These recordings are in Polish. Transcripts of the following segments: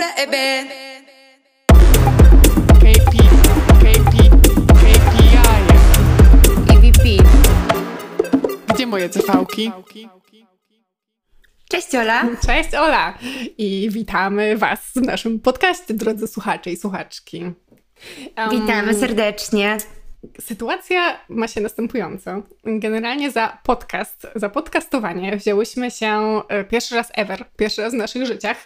Hola, Ebe. KP, KP, KPI. EVP. Gdzie moje cefałki? Cześć Ola. Cześć Ola i witamy Was w naszym podcaście, drodzy słuchacze i słuchaczki. Um, Witamy serdecznie. Sytuacja ma się następująco. Generalnie za podcast, za podcastowanie wzięłyśmy się e, pierwszy raz ever, pierwszy raz w naszych życiach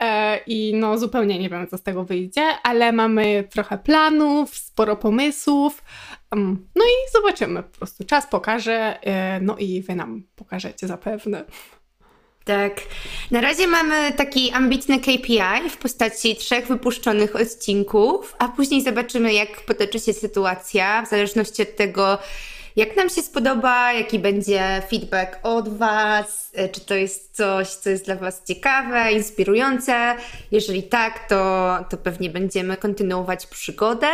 e, i no zupełnie nie wiem, co z tego wyjdzie, ale mamy trochę planów, sporo pomysłów, um, no i zobaczymy po prostu. Czas pokaże, e, no i Wy nam pokażecie zapewne. Tak. Na razie mamy taki ambitny KPI w postaci trzech wypuszczonych odcinków, a później zobaczymy, jak potoczy się sytuacja, w zależności od tego, jak nam się spodoba, jaki będzie feedback od Was, e, czy to jest coś, co jest dla Was ciekawe, inspirujące. Jeżeli tak, to, to pewnie będziemy kontynuować przygodę.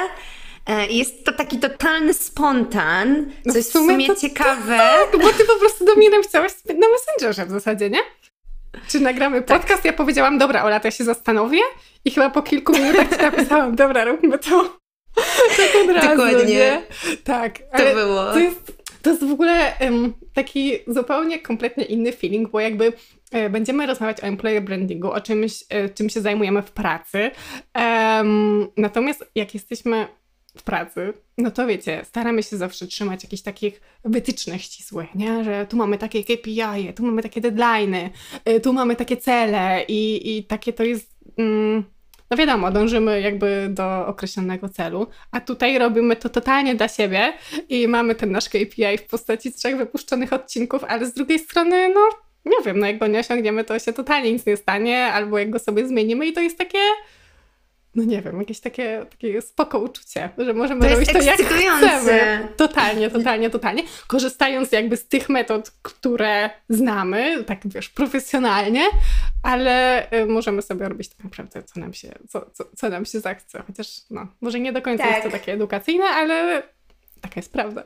E, Jest to taki totalny spontan, No w jest w sumie sumie to- ciekawe. Tak, bo Ty po prostu do mnie napisałaś na Messengerze w zasadzie, nie? Czy nagramy Tak. podcast? Ja powiedziałam, dobra, Ola, to ja się zastanowię i chyba po kilku minutach Ci napisałam, dobra, róbmy to. Tak od razu, Dokładnie. nie? Tak. To było. To jest, to jest w ogóle em, taki zupełnie kompletnie inny feeling, bo jakby e, będziemy rozmawiać o employer brandingu, o czymś, e, czym się zajmujemy w pracy. Em, natomiast jak jesteśmy pracy, no to wiecie, staramy się zawsze trzymać jakichś takich wytycznych ścisłych, nie? Że tu mamy takie KPI, tu mamy takie deadline'y, y, tu mamy takie cele i, i takie to jest... Mm, no wiadomo, dążymy jakby do określonego celu, a tutaj robimy to totalnie dla siebie i mamy ten nasz KPI w postaci trzech wypuszczonych odcinków, ale z drugiej strony, no nie wiem, no jak go nie osiągniemy, to się totalnie nic nie stanie, albo jak go sobie zmienimy i to jest takie no nie wiem, jakieś takie, takie spoko uczucie, że możemy To robić to jak chcemy. Totalnie, totalnie, totalnie. Korzystając jakby z tych metod, które znamy, tak wiesz, profesjonalnie, ale y, możemy sobie robić tak naprawdę, co nam się, co, co, co nam się zachce. Chociaż no, może nie do końca Tak. jest to takie edukacyjne, ale taka jest prawda.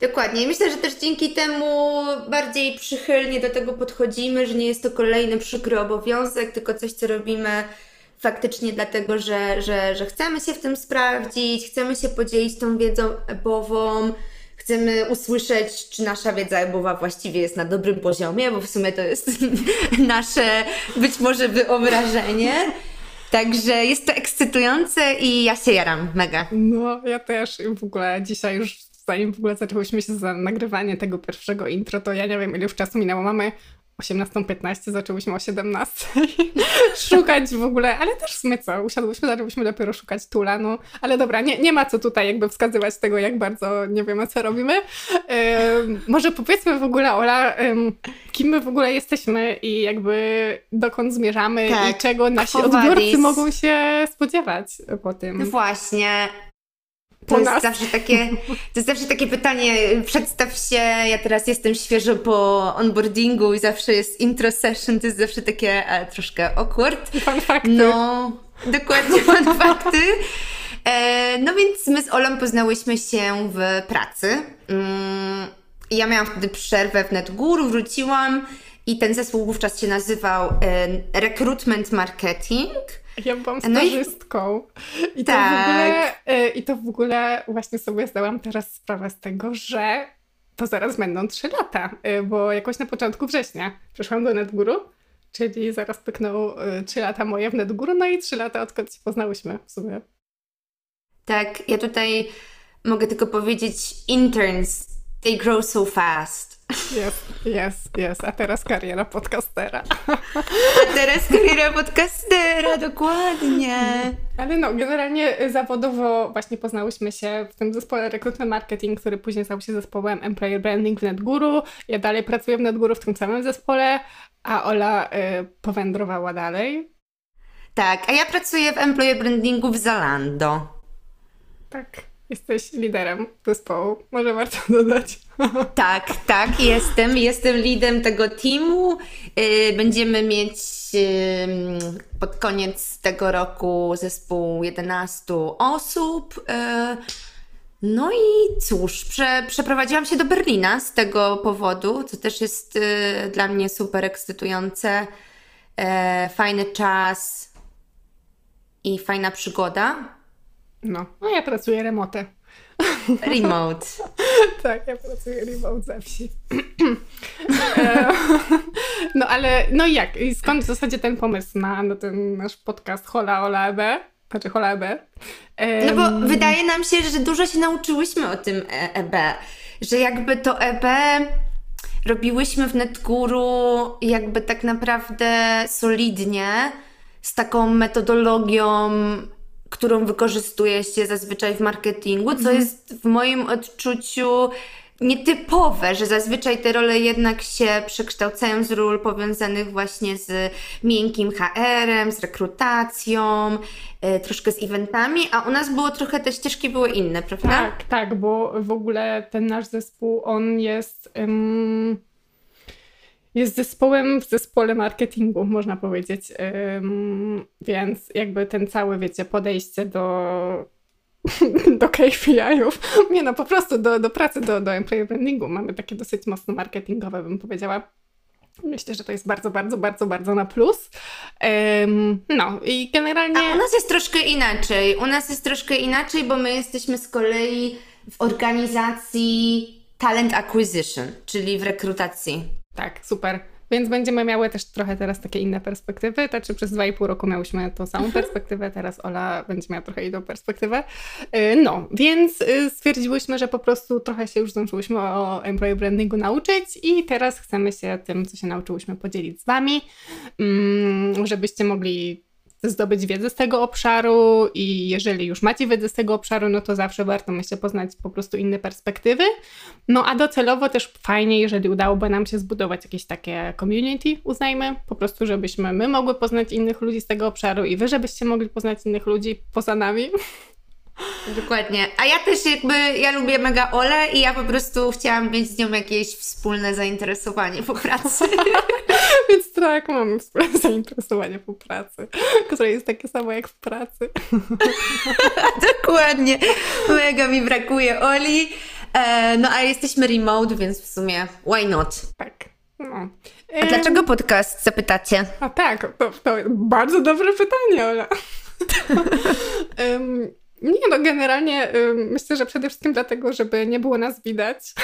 Dokładnie. Myślę, że też dzięki temu bardziej przychylnie do tego podchodzimy, że nie jest to kolejny przykry obowiązek, tylko coś, co robimy faktycznie dlatego, że, że, że chcemy się w tym sprawdzić, chcemy się podzielić tą wiedzą ebową, chcemy usłyszeć, czy nasza wiedza ebowa właściwie jest na dobrym poziomie, bo w sumie to jest nasze być może wyobrażenie. Także jest to ekscytujące i ja się jaram mega. No, ja też w ogóle dzisiaj już, zanim w ogóle zaczęłyśmy się za nagrywanie tego pierwszego intro, to ja nie wiem, ile już czasu minęło. Mamy 18.15, zaczęłyśmy o 17 szukać w ogóle, ale też w sumie co, usiadłyśmy, zaczęłyśmy dopiero szukać tula, no, ale dobra, nie, nie ma co tutaj jakby wskazywać tego, jak bardzo nie wiemy, co robimy. Ym, może powiedzmy w ogóle, Ola, ym, kim my w ogóle jesteśmy i jakby dokąd zmierzamy Tak, i czego nasi odbiorcy mogą się spodziewać po tym. Właśnie. To jest, nas. zawsze takie, to jest zawsze takie pytanie, przedstaw się, ja teraz jestem świeżo po onboardingu i zawsze jest intro session, to jest zawsze takie e, troszkę awkward. Fun fakty. No, dokładnie, fun fakty. E, no więc my z Olą poznałyśmy się w pracy. Mm, ja miałam wtedy przerwę w NetGuru, wróciłam i ten zespół wówczas się nazywał e, Recruitment Marketing. Ja byłam No i- stażystką. I to, w Tak. ogóle, y, I to w ogóle właśnie sobie zdałam teraz sprawę z tego, że to zaraz będą trzy lata, y, bo jakoś na początku września przyszłam do NetGuru, czyli zaraz pyknął y, trzy lata moje w NetGuru, no i trzy lata odkąd się poznałyśmy w sumie. Tak, ja tutaj mogę tylko powiedzieć interns, they grow so fast. Jest, jest, jest. A teraz kariera podcastera. A teraz kariera podcastera, dokładnie. Ale no, generalnie y, zawodowo właśnie poznałyśmy się w tym zespole Recruitment Marketing, który później stał się zespołem Employer Branding w NetGuru. Ja dalej pracuję w NetGuru w tym samym zespole, a Ola y, powędrowała dalej. Tak, a ja pracuję w employer brandingu w Zalando. Tak, jesteś liderem zespołu, może warto dodać. Tak, tak, jestem. Jestem lidem tego teamu. Yy, Będziemy mieć pod koniec tego roku zespół 11 osób. Yy, No i cóż, prze, przeprowadziłam się do Berlina z tego powodu, co też jest yy, dla mnie super ekscytujące. Fajny czas, i fajna przygoda. No, no ja pracuję remote. Remote. tak, ja pracuję remote ze wsi. E, no ale, no jak? I skąd w zasadzie ten pomysł na, na ten nasz podcast Hola Ola EB? Znaczy Hola EB? Um... No bo wydaje nam się, że dużo się nauczyłyśmy o tym EB. Że jakby to EB robiłyśmy w NetGuru jakby tak naprawdę solidnie, z taką metodologią którą wykorzystuje się zazwyczaj w marketingu, co mhm. jest w moim odczuciu nietypowe, że zazwyczaj te role jednak się przekształcają z ról powiązanych właśnie z miękkim HR-em, z rekrutacją, yy, troszkę z eventami, a u nas było trochę, te ścieżki były inne, prawda? Tak, tak, bo w ogóle ten nasz zespół, on jest jest zespołem w zespole marketingu, można powiedzieć. Więc jakby ten cały, wiecie, podejście do, do KPI-ów, nie no, po prostu do, do pracy, do, do employer brandingu mamy takie dosyć mocno marketingowe, bym powiedziała. Myślę, że to jest bardzo, bardzo, bardzo, bardzo na plus. Um, no i generalnie. A u nas jest troszkę inaczej. U nas jest troszkę inaczej, bo my jesteśmy z kolei w organizacji talent acquisition, czyli w rekrutacji. Tak, super. Więc będziemy miały też trochę teraz takie inne perspektywy. Znaczy przez dwa i pół roku miałyśmy tą samą mhm. perspektywę, teraz Ola będzie miała trochę inną perspektywę. Y, no, więc y, stwierdziłyśmy, że po prostu trochę się już zdążyłyśmy o employee brandingu nauczyć i teraz chcemy się tym, co się nauczyłyśmy, podzielić z Wami, mm, żebyście mogli zdobyć wiedzę z tego obszaru i jeżeli już macie wiedzę z tego obszaru, no to zawsze warto myślę poznać po prostu inne perspektywy. No a docelowo też fajnie, jeżeli udałoby nam się zbudować jakieś takie community, uznajmy, po prostu żebyśmy my mogły poznać innych ludzi z tego obszaru i wy żebyście mogli poznać innych ludzi poza nami. Dokładnie. A ja też jakby, ja lubię mega Ole i ja po prostu chciałam mieć z nią jakieś wspólne zainteresowanie po pracy. Więc tak, mamy wspólne zainteresowanie po pracy, które jest takie samo jak w pracy. Dokładnie. Mega mi brakuje Oli. E, no a jesteśmy remote, więc w sumie why not? Tak. No. A dlaczego podcast, zapytacie? A tak, to, to bardzo dobre pytanie, Ola. um, Nie, no generalnie myślę, że przede wszystkim dlatego, żeby nie było nas widać.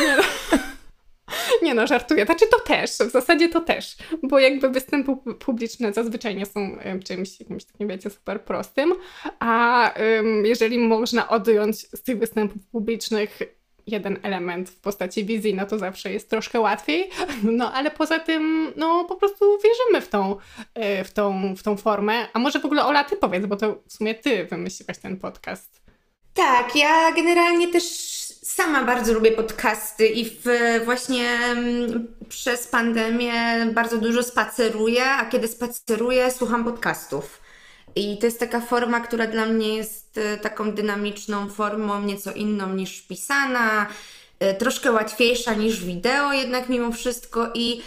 nie, no. nie no, żartuję. Znaczy to też, w zasadzie to też, bo jakby występy publiczne zazwyczaj nie są czymś, jakimś takim, wiecie, super prostym, a jeżeli można odjąć z tych występów publicznych jeden element w postaci wizji, no to zawsze jest troszkę łatwiej. No ale poza tym, no po prostu wierzymy w tą, e, w tą, w tą formę. A może w ogóle Ola, ty powiedz, bo to w sumie ty wymyśliłaś ten podcast. Tak, ja generalnie też sama bardzo lubię podcasty i w, właśnie mm, przez pandemię bardzo dużo spaceruję, a kiedy spaceruję, słucham podcastów. I to jest taka forma, która dla mnie jest e, taką dynamiczną formą, nieco inną niż pisana, e, troszkę łatwiejsza niż wideo, jednak mimo wszystko. I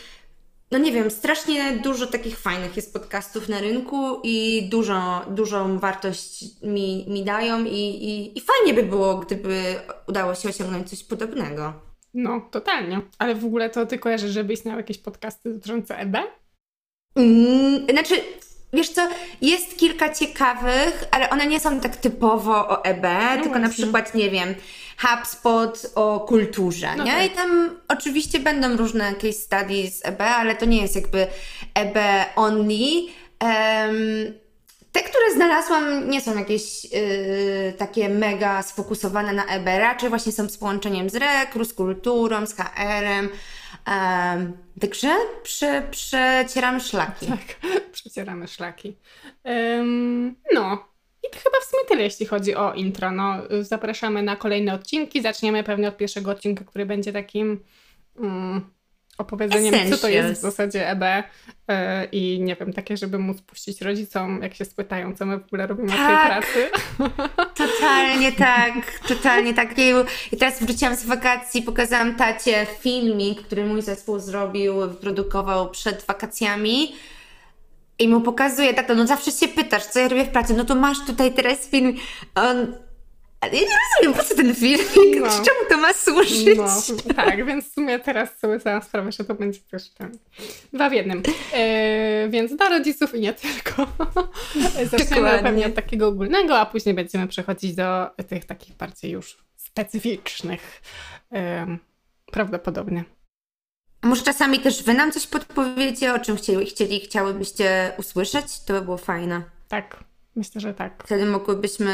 no nie wiem, strasznie dużo takich fajnych jest podcastów na rynku i dużo, dużą wartość mi, mi dają, i, i, i fajnie by było, gdyby udało się osiągnąć coś podobnego. No, totalnie. Ale w ogóle to ty kojarzysz, żeby istniały jakieś podcasty dotyczące EB? Mm, znaczy, Wiesz co, jest kilka ciekawych, ale one nie są tak typowo o EB, no tylko na przykład, nie wiem, HubSpot o kulturze, no nie? Tak. I tam oczywiście będą różne case studies z EB, ale to nie jest jakby EB only. Um, te, które znalazłam, nie są jakieś yy, takie mega sfokusowane na EB, raczej właśnie są z połączeniem z rekru, z kulturą, z HR-em. Um, także prze, przecieramy szlaki. Tak, przecieramy szlaki. Um, no, i chyba w sumie tyle, jeśli chodzi o intro. No, zapraszamy na kolejne odcinki. Zaczniemy pewnie od pierwszego odcinka, który będzie takim. Um, opowiedzeniem, co to jest w zasadzie EB yy, i nie wiem, takie, żeby móc puścić rodzicom, jak się spytają, co my w ogóle robimy tak, w tej tak. pracy. Totalnie tak, totalnie tak. I teraz wróciłam z wakacji, pokazałam tacie filmik, który mój zespół zrobił, wyprodukował przed wakacjami. I mu pokazuje, tato, no zawsze się pytasz, co ja robię w pracy, no to masz tutaj teraz film. On, Ale ja nie rozumiem, po co ten filmik? No. Czemu to ma służyć? No, tak, więc w sumie teraz sobie zdałam sprawę, że to będzie też ten dwa w jednym. E, więc dla rodziców i nie tylko. Zaczniemy pewnie od takiego ogólnego, a później będziemy przechodzić do tych takich bardziej już specyficznych. E, prawdopodobnie. A może czasami też wy nam coś podpowiecie, o czym chcieli, chcieli chciałybyście usłyszeć? To by było fajne. Tak, myślę, że tak. Wtedy mogłybyśmy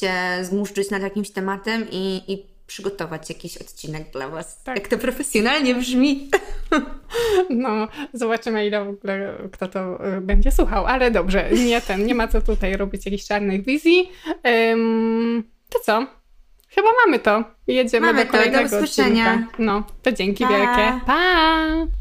się zmuszczyć nad jakimś tematem i, i przygotować jakiś odcinek dla Was. Tak. Jak to profesjonalnie brzmi. No, zobaczymy, ile w ogóle kto to y, będzie słuchał, ale dobrze, nie ten, nie ma co tutaj robić jakichś czarnych wizji. Ym, to co? Chyba mamy to. Jedziemy Mamy do to, do kolejnego usłyszenia. odcinka. No, to dzięki Pa. wielkie. Pa!